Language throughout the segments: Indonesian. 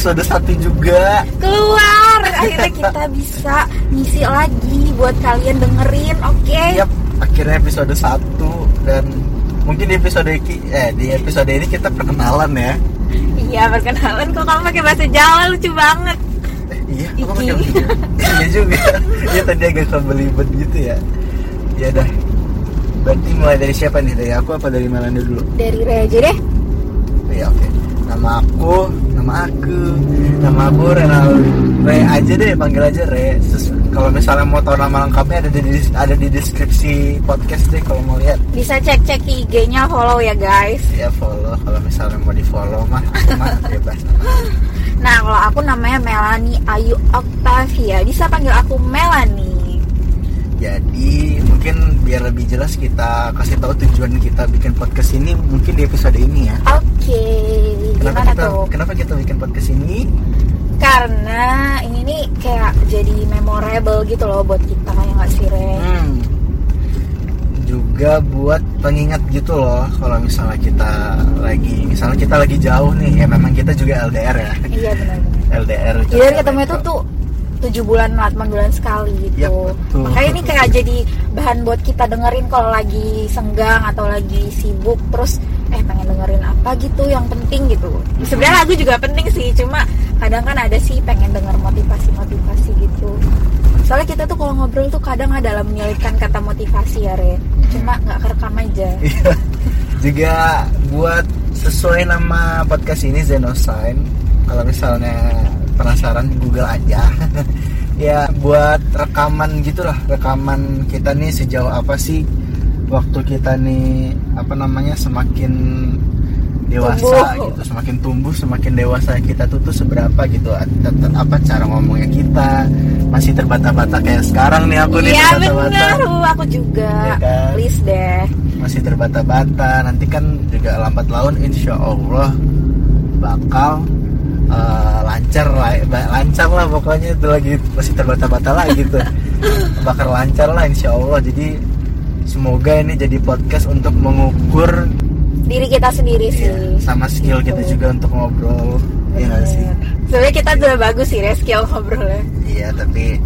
episode 1 juga keluar akhirnya kita bisa ngisi lagi buat kalian dengerin oke Yap, akhirnya episode 1 dan mungkin di episode ini eh di episode ini kita perkenalan ya. iya perkenalan kok kamu pakai bahasa Jawa lucu banget Eh, iya, aku pakai. Iya juga. Iya tadi agak kebelibet gitu ya. Ya dah. Berarti mulai dari siapa nih? Dari aku apa dari Melanda dulu? dari Rea aja deh Iya oke. Nama aku, nama aku, nama aku Renal Re aja deh, panggil aja Re. Terus kalau misalnya mau tahu nama lengkapnya ada di ada di deskripsi podcast deh kalau mau lihat. bisa cek cek IG-nya follow ya guys Ya follow kalau misalnya mau di follow mah, aku mah bebas. nah kalau aku namanya Melanie Ayu Octavia bisa panggil aku Melanie Jadi mungkin biar lebih jelas kita kasih tahu tujuan kita bikin podcast ini mungkin di episode ini ya. oke Kenapa gimana kita tuh kenapa kita bikin podcast ini? karena ini nih kayak jadi memorable gitu loh buat kita ya nggak sih Re Hmm. Juga buat pengingat gitu loh kalau misalnya kita lagi misalnya kita lagi jauh nih ya memang kita juga LDR ya. iya benar LDR. Jadi ketemu itu tuh tujuh bulan 8 bulan sekali gitu. Yap, betul. Makanya ini kayak jadi bahan buat kita dengerin kalau lagi senggang atau lagi sibuk terus eh pengen dengerin apa gitu yang penting gitu. Sebenarnya lagu juga penting sih, cuma kadang kan ada sih pengen denger motivasi-motivasi gitu. Soalnya kita tuh kalau ngobrol tuh kadang ada dalam menyelipkan kata motivasi ya, Re. Cuma nggak kerekam aja. Iya. juga buat sesuai nama podcast ini Zenosign kalau misalnya penasaran Google aja ya buat rekaman gitulah rekaman kita nih sejauh apa sih waktu kita nih apa namanya semakin dewasa Tumbuh. gitu semakin tumbuh semakin dewasa kita tuh tuh seberapa gitu apa cara ngomongnya kita masih terbata-bata kayak sekarang nih aku nih Iya terbata-bata uh, aku juga. Iya kan? Please deh. masih terbata-bata nanti kan juga lambat laun insya Allah bakal eh, lancar lah ba- lancar lah pokoknya. Itu lagi masih terbata-bata lah gitu. Bakal lancar lah insya Allah. Jadi semoga ini jadi podcast untuk mengukur Diri kita sendiri sih. ya, sama skill kita Gitu. juga untuk ngobrol. Ya nggak sih? Sebenarnya kita udah bagus sih ya skill ngobrolnya. iya tapi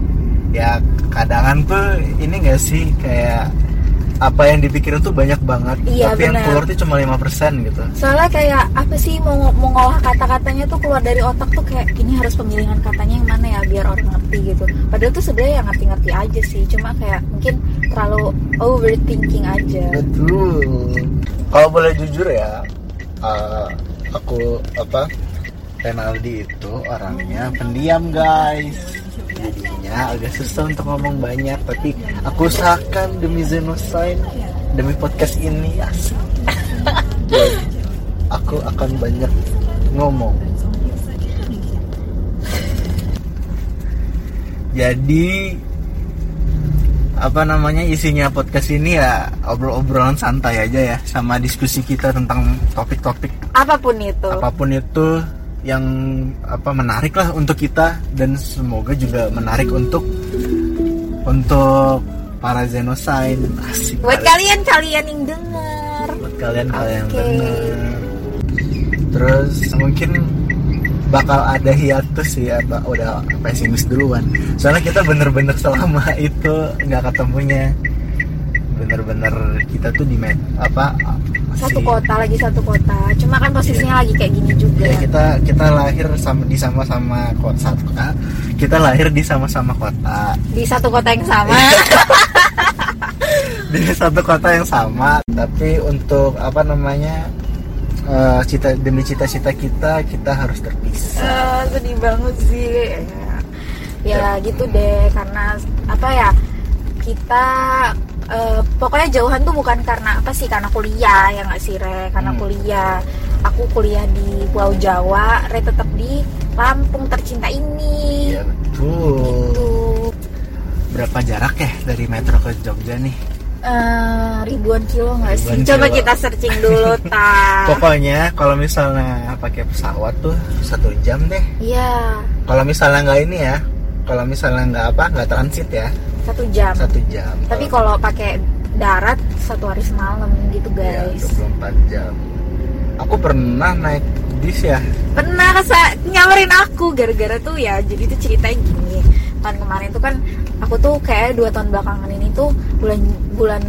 ya kadangan tuh ini gak sih? Kayak apa yang dipikirin tuh banyak banget Iya, tapi yang benar. keluar tuh cuma 5% gitu Soalnya kayak apa sih mau mau ngolah kata-katanya tuh keluar dari otak tuh kayak ini harus pemilihan katanya yang mana ya biar orang ngerti gitu. Padahal tuh sebenarnya yang ngerti-ngerti aja sih, cuma kayak mungkin terlalu overthinking aja. Betul. Kalau boleh jujur ya, uh, aku apa Renaldi itu orangnya pendiam guys. Jadinya agak susah untuk ngomong banyak, tapi aku usahakan demi Zenosign, demi podcast ini asik. aku akan banyak ngomong. Jadi apa namanya isinya podcast ini ya obrol-obrolan santai aja ya sama diskusi kita tentang topik-topik Apa pun itu. apa pun itu yang apa menarik lah untuk kita. Dan semoga juga menarik untuk untuk para Zenosign asik Buat kali- kalian-kalian yang denger. buat kalian kalian Oke. benar terus mungkin bakal ada hiatus sih apa udah pesimis duluan. Soalnya kita bener-bener selama itu nggak ketemunya bener-bener kita tuh di apa Satu kota lagi satu kota. Cuma kan posisinya lagi kayak gini juga. ya kita kita lahir sama di sama-sama kota satu kota. Kita lahir di sama-sama kota. Di satu kota yang sama. di satu kota yang sama. Tapi untuk apa namanya eh, cita demi cita-cita kita kita harus terpisah. Eh, sedih banget sih ya gitu deh. Karena apa ya kita eh, pokoknya jauhan tuh bukan karena apa sih karena kuliah ya nggak sih Re? Karena Hmm. kuliah. Aku kuliah di Pulau Jawa Re tetap di Lampung tercinta ini. Iya betul. Tuh berapa jarak ya dari metro ke Jogja nih? Eh, ribuan kilo nggak sih? Ribuan coba kilo. kita searching dulu ta pokoknya kalau misalnya pakai pesawat tuh satu jam deh. Iya. Kalau misalnya nggak ini ya kalau misalnya nggak apa nggak transit ya satu jam. Satu jam. Tapi kalau pakai darat satu hari semalam gitu ya, guys. 24 jam. Aku pernah naik bis ya. Pernah rasa nyamperin aku gara-gara tuh ya jadi tuh ceritanya gini. Tahun kemarin tuh kan aku tuh kayak dua tahun belakangan ini tuh bulan bulan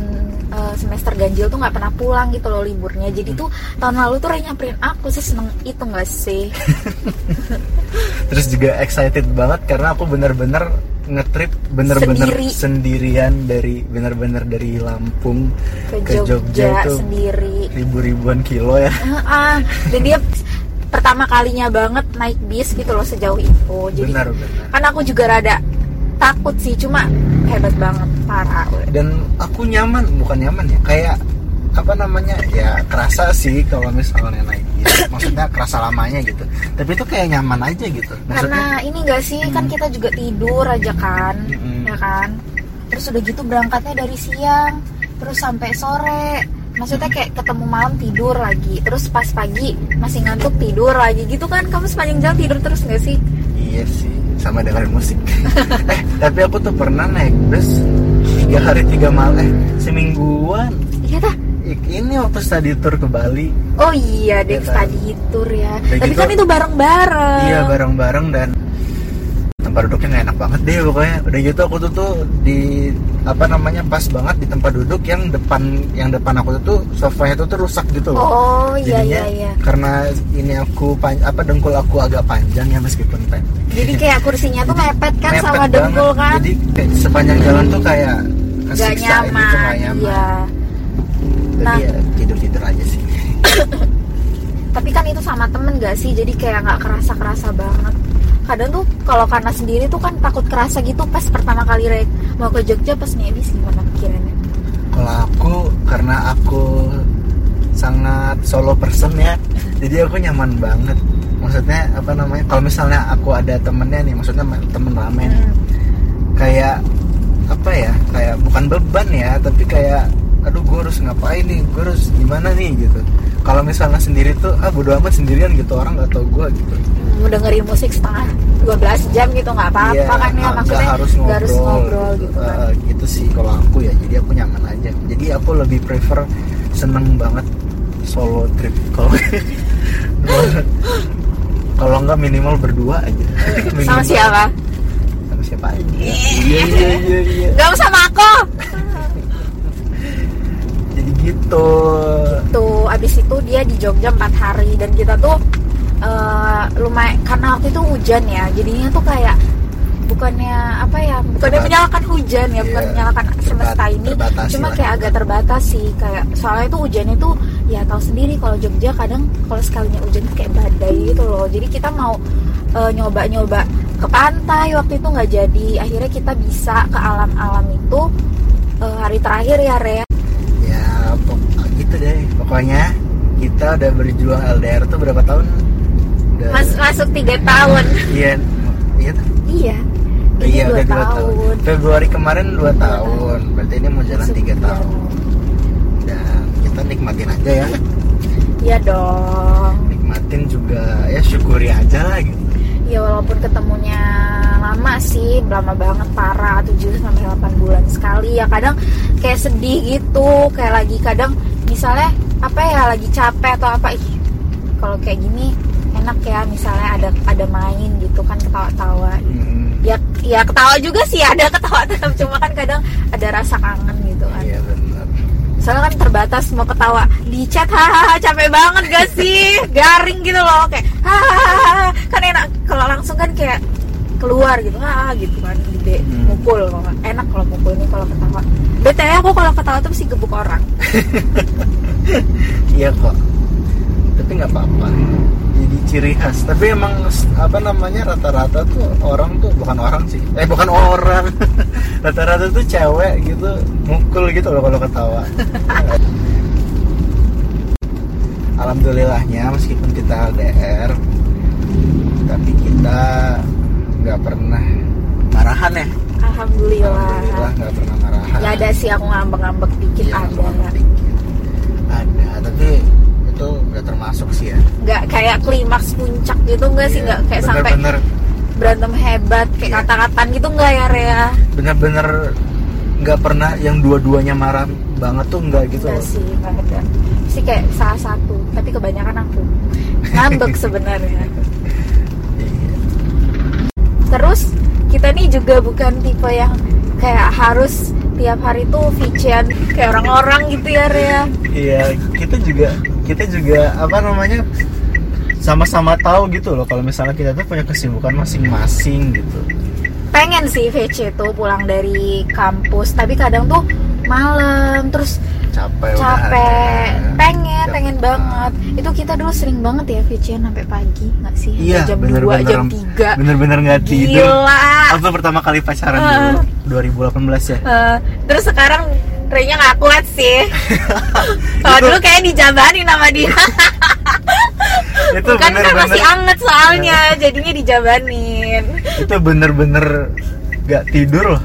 eh, semester ganjil tuh nggak pernah pulang gitu loh liburnya. Jadi tuh tahun lalu tuh Ray nyamperin aku sih seneng itu nggak sih? Terus juga excited banget karena aku bener-bener ngetrip bener-bener Sendiri. sendirian dari bener-bener dari Lampung ke Ke Jogja, Jogja itu sendiri. ribu-ribuan kilo ya. Dan dia pertama kalinya banget naik bis gitu loh sejauh itu. Jadi benar benar. kan aku juga rada takut sih cuma hebat banget parah dan aku nyaman bukan nyaman ya kayak apa namanya ya kerasa sih kalau misalnya naik bis. Maksudnya kerasa lamanya gitu. Tapi itu kayak nyaman aja gitu. Karena ini enggak sih kan kita juga tidur aja kan Mm-mm. ya kan? Terus udah gitu berangkatnya dari siang terus sampai sore. Maksudnya kayak ketemu malam tidur lagi. Terus pas pagi masih ngantuk tidur lagi. Gitu kan kamu sepanjang jalan tidur terus nggak sih? Iya sih sama dengerin musik. Eh tapi aku tuh pernah naik bus tiga hari tiga malam eh semingguan. Iya Ik- ini waktu study tour ke Bali. Oh iya deh Iya kan? study tour ya. Tapi gitu- kan itu bareng-bareng. Iya bareng-bareng dan tempat duduknya nggak enak banget deh pokoknya. Udah gitu aku tuh tuh di apa namanya pas banget di tempat duduk yang depan yang depan aku tuh tuh sofanya tuh tuh rusak gitu loh. Oh iya Jadinya, iya. iya karena ini aku apa dengkul aku agak panjang ya meskipun pendek jadi kayak kursinya tuh mepet kan Mepet sama banget. dengkul kan? Jadi kayak sepanjang jalan tuh kayak gak gitu nyaman nggak nyaman. iya. Jadi Nah. ya tidur tidur aja sih. Tapi kan itu sama temen gak sih? Jadi kayak nggak kerasa kerasa banget kadang tuh kalau karena sendiri tuh kan takut kerasa gitu pas pertama kali Rek mau ke Jogja pas nebis gimana pikirannya? Kalau aku karena aku sangat solo person ya jadi aku nyaman banget. Maksudnya apa namanya kalau misalnya aku ada temennya nih maksudnya ma- temen ramen Hmm. kayak apa ya kayak bukan beban ya tapi kayak aduh gue harus ngapain nih gue harus gimana nih gitu. Kalau misalnya sendiri tuh ah bodo amat sendirian gitu. Orang nggak tau gue gitu dengerin musik setengah 12 jam gitu nggak apa-apa Iya, kan ya nggak- maksudnya nggak harus ngobrol, nggak harus ngobrol. gitu kan. Eh, gitu sih kalau aku ya jadi aku nyaman aja. Jadi aku lebih prefer seneng banget solo trip. Kalau kalau nggak minimal berdua aja. Sama Minimal. siapa? Sama siapa aja. Iya. Iya iya iya Gak usah sama aku. Jadi gitu. Tuh abis itu dia di Jogja 4 hari dan kita tuh eh, lumayan karena waktu itu hujan ya jadinya tuh kayak bukannya apa ya bukannya Terbat- menyalakan hujan ya bukan Iya, menyalakan semesta ini cuma kayak agak terbatas sih kayak soalnya tuh hujannya tuh ya tahu sendiri kalau Jogja kadang kalau sekalinya hujan kayak badai gitu loh. Jadi kita mau eh, nyoba-nyoba ke pantai waktu itu nggak jadi. Akhirnya kita bisa ke alam-alam itu eh, hari terakhir ya Rea ya gitu deh pokoknya kita udah berjuang LDR tuh berapa tahun udah. Mas, masuk tiga tahun. Iya. Iya iya. Ini iya dua udah dua tahun. tahun. Februari kemarin dua tahun. Berarti ini mau jalan Masuk tiga tahun. Dan kita nikmatin aja ya. Iya dong. Nikmatin juga. Ya syukuri aja lah gitu. Ya walaupun ketemunya lama sih lama banget parah 7 sampai 8 bulan sekali. Ya kadang kayak sedih gitu kayak lagi kadang misalnya apa ya lagi capek atau apa ih kalau kayak gini enak ya misalnya ada ada main gitu kan ketawa-tawa. Mm, ya ya ketawa juga sih ada ketawa-tawa cuma kan kadang ada rasa kangen gitu kan. Iya benar. Soalnya kan terbatas mau ketawa di chat hahaha capek banget gak sih? Garing gitu loh kayak hahaha kan enak. Kalau langsung kan kayak keluar gitu ah gitu kan gede Hmm. mukul enak kalau mukul ini kalau ketawa. Btw aku kalau ketawa tuh mesti gebuk orang. Iya kok tapi nggak apa-apa. Jadi ciri khas. Tapi emang apa namanya rata-rata tuh orang tuh bukan orang sih. Eh bukan orang. Rata-rata tuh cewek gitu mukul gitu loh kalau ketawa. Alhamdulillahnya meskipun kita LDR tapi kita nggak pernah marahan ya. Alhamdulillah. Nggak pernah marahan. Ya ada sih aku ngambek-ngambek dikit Iya, ada. ngambek dikit. ada tapi itu udah termasuk sih ya. Nggak kayak klimaks puncak gitu nggak sih? Iya, nggak kayak sampai bener-bener. berantem hebat kayak Iya. kata-kataan gitu nggak ya Rea? Bener-bener nggak pernah yang dua-duanya marah banget tuh nggak gitu Enggak loh. sih, nggak ada. pasti kayak salah satu tapi kebanyakan aku. Ngambek sebenarnya. Terus kita nih juga bukan tipe yang kayak harus tiap hari tuh VC-an kayak orang-orang gitu ya Rea. Iya kita juga kita juga apa namanya sama-sama tahu gitu loh kalau misalnya kita tuh punya kesibukan masing-masing gitu. Pengen sih VC tuh pulang dari kampus tapi kadang tuh malam terus capek capek. udahan. pengen Capek. pengen banget. itu kita dulu sering banget ya VC sampai pagi nggak sih? Iya jam bener-bener 2 jam 3 bener-bener nggak tidur. Gila. Waktu pertama kali pacaran Ah. dulu 2018 ya. Eh, terus sekarang Renya nggak kuat sih. Kalau dulu kayak dijabanin sama dia. Itu kan kan bener-bener masih anget soalnya jadinya dijabanin itu bener-bener nggak tidur loh.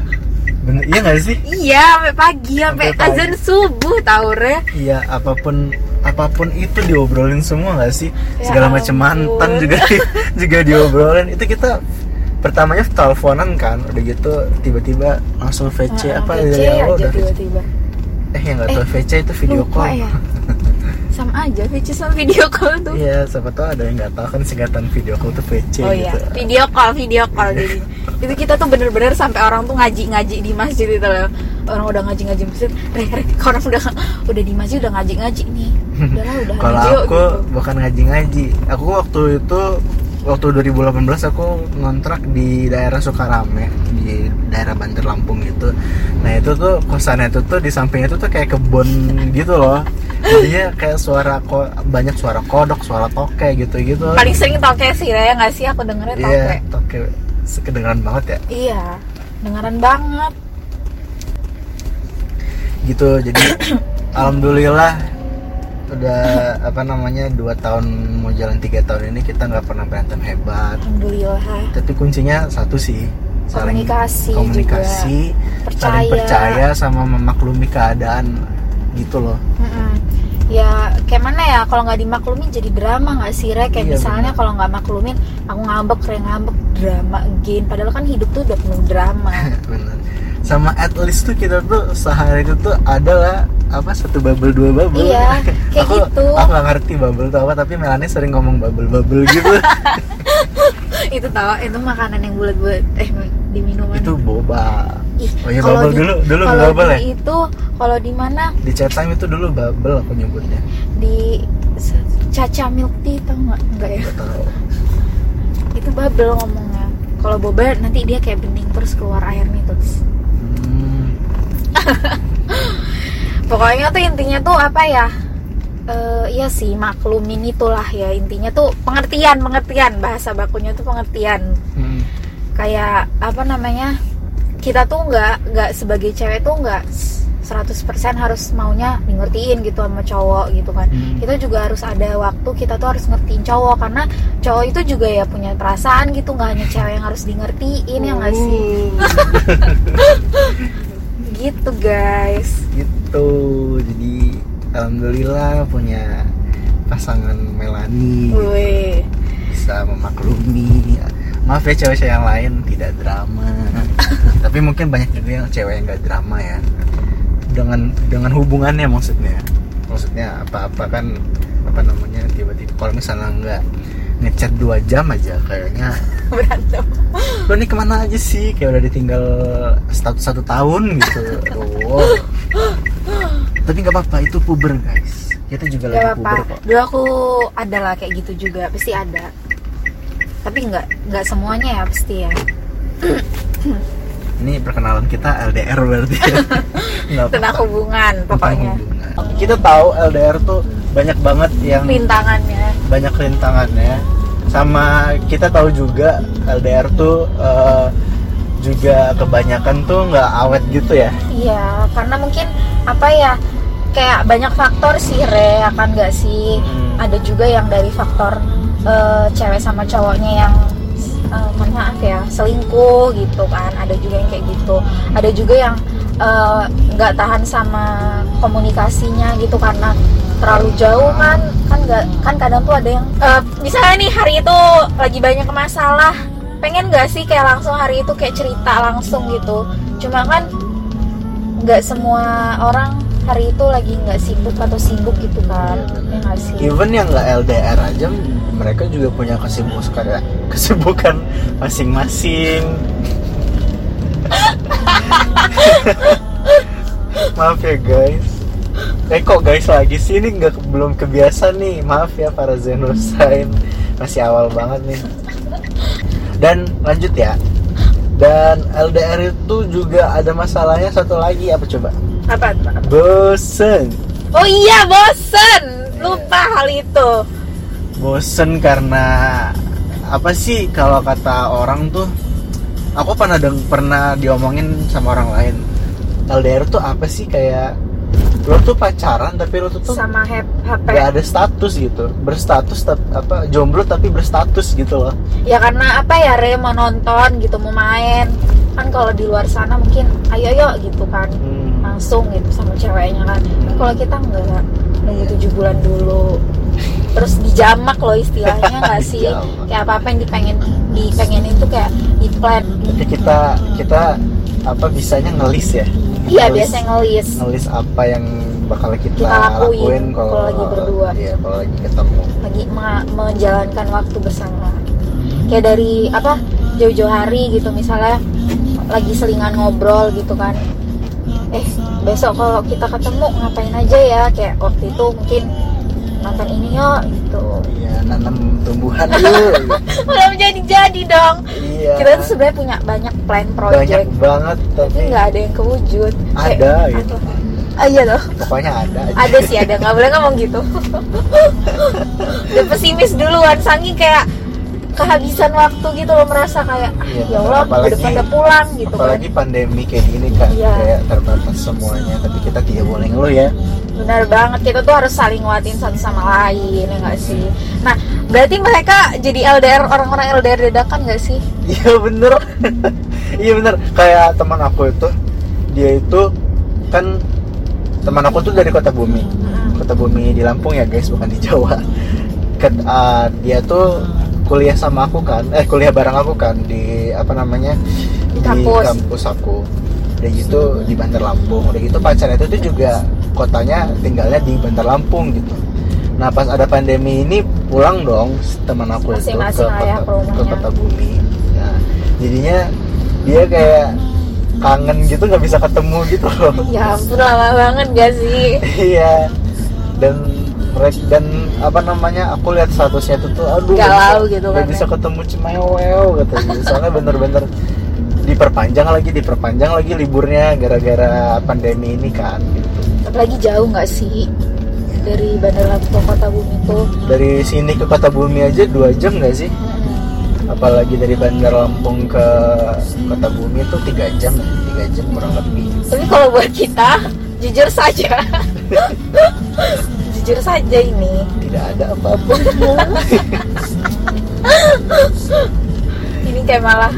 Bener iya nggak sih? Iya sampai pagi sampai azan subuh tau Re. Iya apa pun apa pun itu diobrolin semua nggak sih? Ya segala macam mantan juga juga diobrolin. Itu kita pertamanya teleponan kan udah gitu tiba-tiba langsung VC Heeh, apa VC dari awal udah tiba-tiba eh yang nggak tahu Eh, VC itu video call ya sama aja VC sama video call tuh iya siapa tahu ada yang nggak tahu kan singkatan video call tuh VC Oh iya, gitu video call, video call jadi. Itu kita tuh bener-bener sampai orang tuh ngaji-ngaji di masjid itu loh. Orang udah ngaji-ngaji masjid, re, re, orang udah udah di masjid udah ngaji-ngaji nih. Udahlah, udah kalau aku gitu. bukan ngaji-ngaji aku waktu itu waktu 2018 aku ngontrak di daerah Sukarame di daerah Banter Lampung gitu. Nah itu tuh kosannya itu tuh di sampingnya itu tuh kayak kebun gitu loh. Jadinya kayak suara ko banyak suara kodok suara toke gitu gitu Paling sering toke sih, ya nggak sih? Aku dengernya toke. iya toke. sekedengaran banget ya? Iya, dengeran banget. gitu jadi alhamdulillah udah apa namanya dua tahun mau jalan tiga tahun ini kita nggak pernah berantem hebat Alhamdulillah. tapi kuncinya satu sih saling Komunikasi komunikasi juga. saling Percaya. percaya sama memaklumi keadaan gitu loh Mm-mm. Ya kayak mana ya kalau nggak dimaklumi jadi drama nggak sih Re? Kayak Iya, misalnya kalau nggak maklumin aku ngambek, Re ngambek drama again. Padahal kan hidup tuh udah penuh drama. bener sama at least tuh kita tuh sehari itu tuh adalah apa satu bubble dua bubble. Iya, kayak aku gitu. aku gak ngerti bubble tuh apa tapi Melanie sering ngomong bubble bubble gitu. Itu tau itu makanan yang bulat-bulat eh di minuman. Itu boba. Ih, oh iya bubble di- dulu dulu kalau bubble di ya? itu kalau di mana? Di chat time itu dulu bubble aku nyebutnya. Di caca milk tea tau nggak? Enggak ya? Tahu. Itu bubble ngomongnya. Kalau boba nanti dia kayak bening terus keluar airnya terus pokoknya tuh intinya tuh apa ya? Eh iya sih maklumin itulah ya. Intinya tuh pengertian pengertian. Bahasa bakunya tuh pengertian. Hmm. kayak apa namanya? Kita tuh nggak nggak sebagai cewek tuh nggak 100% harus maunya ngertiin gitu sama cowok gitu kan. Hmm. kita juga harus ada waktu kita tuh harus ngertiin cowok. Karena cowok itu juga ya punya perasaan gitu. Nggak hanya cewek yang harus di ngertiin ya nggak sih gitu guys. Gitu. Jadi alhamdulillah punya pasangan Melani. Wih. bisa memaklumi. Maaf ya cewek-cewek yang lain tidak drama. Tapi mungkin banyak juga yang cewek yang gak drama ya. Dengan dengan hubungannya maksudnya. Maksudnya apa-apa kan apa namanya tiba-tiba kalau misalnya nggak ngechat dua jam aja kayaknya berantem lo nih ke mana aja sih kayak udah ditinggal satu satu tahun gitu oh. tapi nggak apa-apa itu puber guys kita juga Gak lagi apa-apa. puber kok Dulu aku ada lah kayak gitu juga, pasti ada. Tapi nggak nggak semuanya ya pasti ya. ini perkenalan kita LDR berarti ya. Tentang hubungan Tentang pokoknya. hubungan. kita tahu LDR tuh banyak banget yang Rintangannya. banyak rintangannya sama kita tahu juga LDR tuh eh, juga kebanyakan tuh nggak awet gitu ya Iya, karena mungkin apa ya kayak banyak faktor sih re, akan nggak sih? Hmm. Ada juga yang dari faktor eh, cewek sama cowoknya yang eh, mohon maaf ya selingkuh gitu kan. Ada juga yang kayak gitu. Ada juga yang nggak tahan sama komunikasinya gitu karena terlalu jauh kan kan nggak kan kadang tuh ada yang eh, misalnya nih hari itu lagi banyak masalah pengen nggak sih kayak langsung hari itu kayak cerita langsung gitu? Cuma kan nggak semua orang hari itu lagi nggak sibuk atau sibuk gitu kan ya sih? Even yang nggak LDR aja mereka juga punya kesibukan kesibukan masing-masing. Maaf ya guys eh kok guys lagi sih? Ini nggak belum kebiasa nih. Maaf ya para Zenosign masih awal banget nih. Dan lanjut ya. Dan LDR itu juga ada masalahnya satu lagi. Apa coba? Apa, apa, apa? bosen. Oh iya bosen. Lupa hal itu. Bosen karena apa sih kalau kata orang tuh? Aku pernah deng pernah diomongin sama orang lain. LDR tuh apa sih? Kayak lo tuh pacaran tapi lo tuh tuh sama HP gak ada status gitu. Berstatus tap- apa jomblo tapi berstatus gitu loh. Ya karena apa ya Re mau nonton gitu mau main. Kan kalau di luar sana mungkin ayo ayo gitu kan. Hmm. langsung gitu sama ceweknya kan. Tapi kalau kita enggak nunggu tujuh bulan dulu. Terus dijamak loh istilahnya nggak sih? Kayak apa apa yang dipengen dipengenin tuh kayak di plan. Tapi kita kita apa bisanya ngelis ya iya biasanya ngelis. ngelis apa yang bakal kita, Kita lakuin lakuin kalau lagi berdua. iya kalau lagi ketemu. Lagi menjalankan waktu bersama. Kayak dari apa jauh-jauh hari gitu misalnya lagi selingan ngobrol gitu kan. Eh besok kalau kita ketemu ngapain aja ya? Kayak waktu itu mungkin nonton ini yuk gitu. Iya nanam tumbuhan yuk. Belum jadi jadi dong. Iya. Kita tuh sebenarnya punya banyak plan banyak project banget tapi nggak ada yang kewujud. Kayak, Ada, gitu. apa? ah iya loh. Pokoknya ada aja. ada sih ada. Nggak boleh ngomong gitu. Udah pesimis duluan. Saking kayak kehabisan waktu gitu loh merasa kayak ah, Iya, ya Allah apalagi- udah pada pulang gitu apalagi kan pandemi kayak gini kan Iya. kayak terbatas semuanya tapi kita tidak boleh ngeluh ya. Benar banget kita tuh harus saling nguatin satu sama lain ya nggak sih? Nah berarti mereka jadi LDR orang-orang LDR dadakan nggak sih? Iya bener. Iya bener. Kayak teman aku itu dia itu kan teman aku tuh dari kota bumi. Kota bumi di Lampung ya guys bukan di Jawa. Ket- ah, dia tuh kuliah sama aku kan eh kuliah bareng aku kan di apa namanya Di kampus. kampus aku. Udah gitu di Bandar Lampung. Udah gitu pacarnya itu tuh juga kotanya tinggalnya di Bandar Lampung gitu. Nah pas ada pandemi ini pulang dong teman aku itu ke ya kota, ke kota bumi. Nah jadinya dia kayak kangen gitu nggak bisa ketemu gitu loh. Ya ampun lama banget gak sih? Iya. Dan mereka dan apa namanya aku lihat statusnya itu tuh aduh Galau bisa- gitu kan bisa ya. ketemu cemewel gitu. Soalnya bener-bener diperpanjang lagi diperpanjang lagi liburnya gara-gara pandemi ini kan gitu. Apalagi jauh nggak sih dari Bandar Lampung ke Kota Bumi tuh dari sini ke kota bumi aja dua jam nggak sih? Apalagi dari Bandar Lampung ke kota bumi itu tiga jam ya tiga jam kurang lebih. Tapi kalau buat kita jujur saja jujur saja ini. Tidak ada apa-apa ini kayak malah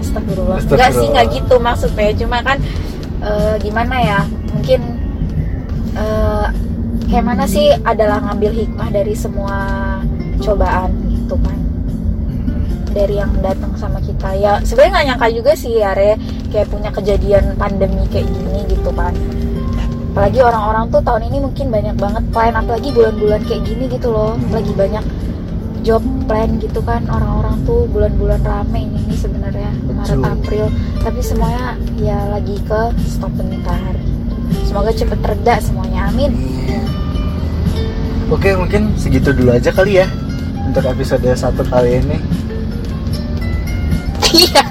astagfirullah. Enggak sih nggak gitu maksudnya. Cuma kan eh, gimana ya mungkin eh, kayak mana sih adalah ngambil hikmah dari semua cobaan gitu kan dari yang datang sama kita. Ya sebenarnya nggak nyangka juga sih ya Re kayak punya kejadian pandemi kayak gini gitu kan apalagi orang-orang tuh tahun ini mungkin banyak banget plan apalagi bulan-bulan kayak gini gitu loh lagi banyak job plan gitu kan orang-orang tuh bulan-bulan rame ini nih sebenarnya Maret. April tapi semuanya ya lagi ke stop bentar semoga cepet reda semuanya amin Iya. Oke mungkin segitu dulu aja kali ya untuk episode satu kali ini. Iya.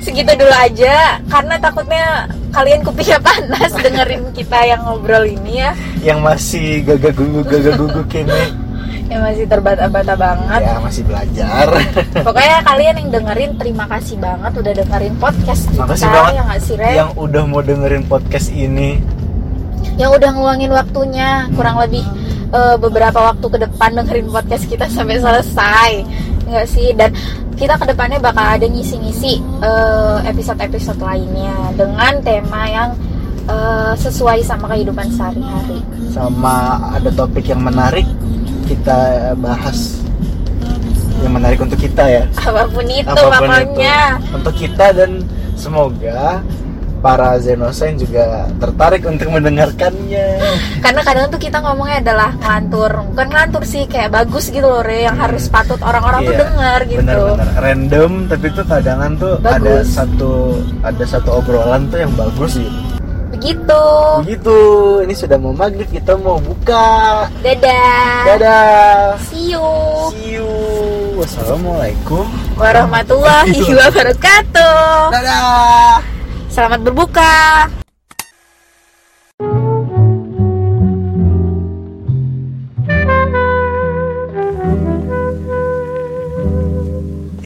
Segitu dulu aja karena takutnya kalian kupingnya panas dengerin kita yang ngobrol ini ya. Yang masih gagah gugu gagah gugu kini Yang masih terbata-bata banget. ya masih belajar. Pokoknya kalian yang dengerin terima kasih banget udah dengerin podcast kita Makasih banget ya nggak sih Re? Yang udah mau dengerin podcast ini. Yang udah ngeluangin waktunya kurang lebih eh, beberapa waktu ke depan dengerin podcast kita sampai selesai. Enggak sih dan kita ke depannya bakal ada ngisi-ngisi eh, episode-episode lainnya dengan tema yang eh, sesuai sama kehidupan sehari-hari. Sama ada topik yang menarik kita bahas yang menarik untuk kita ya. Apa pun itu Apa pun pokoknya. itu. Untuk kita dan semoga para Zenosign juga tertarik untuk mendengarkannya. karena kadang tuh kita ngomongnya adalah ngelantur bukan ngelantur sih kayak bagus gitu loh Re yang harus patut orang-orang tuh Iya, denger gitu Bener-bener random tapi tuh kadangan tuh ada Bagus. satu ada satu obrolan tuh yang bagus gitu. begitu Begitu, ini sudah mau maghrib kita mau buka. dadah Dadah. see you See you. Wassalamualaikum. warahmatullahi wabarakatuh Dadah. Selamat berbuka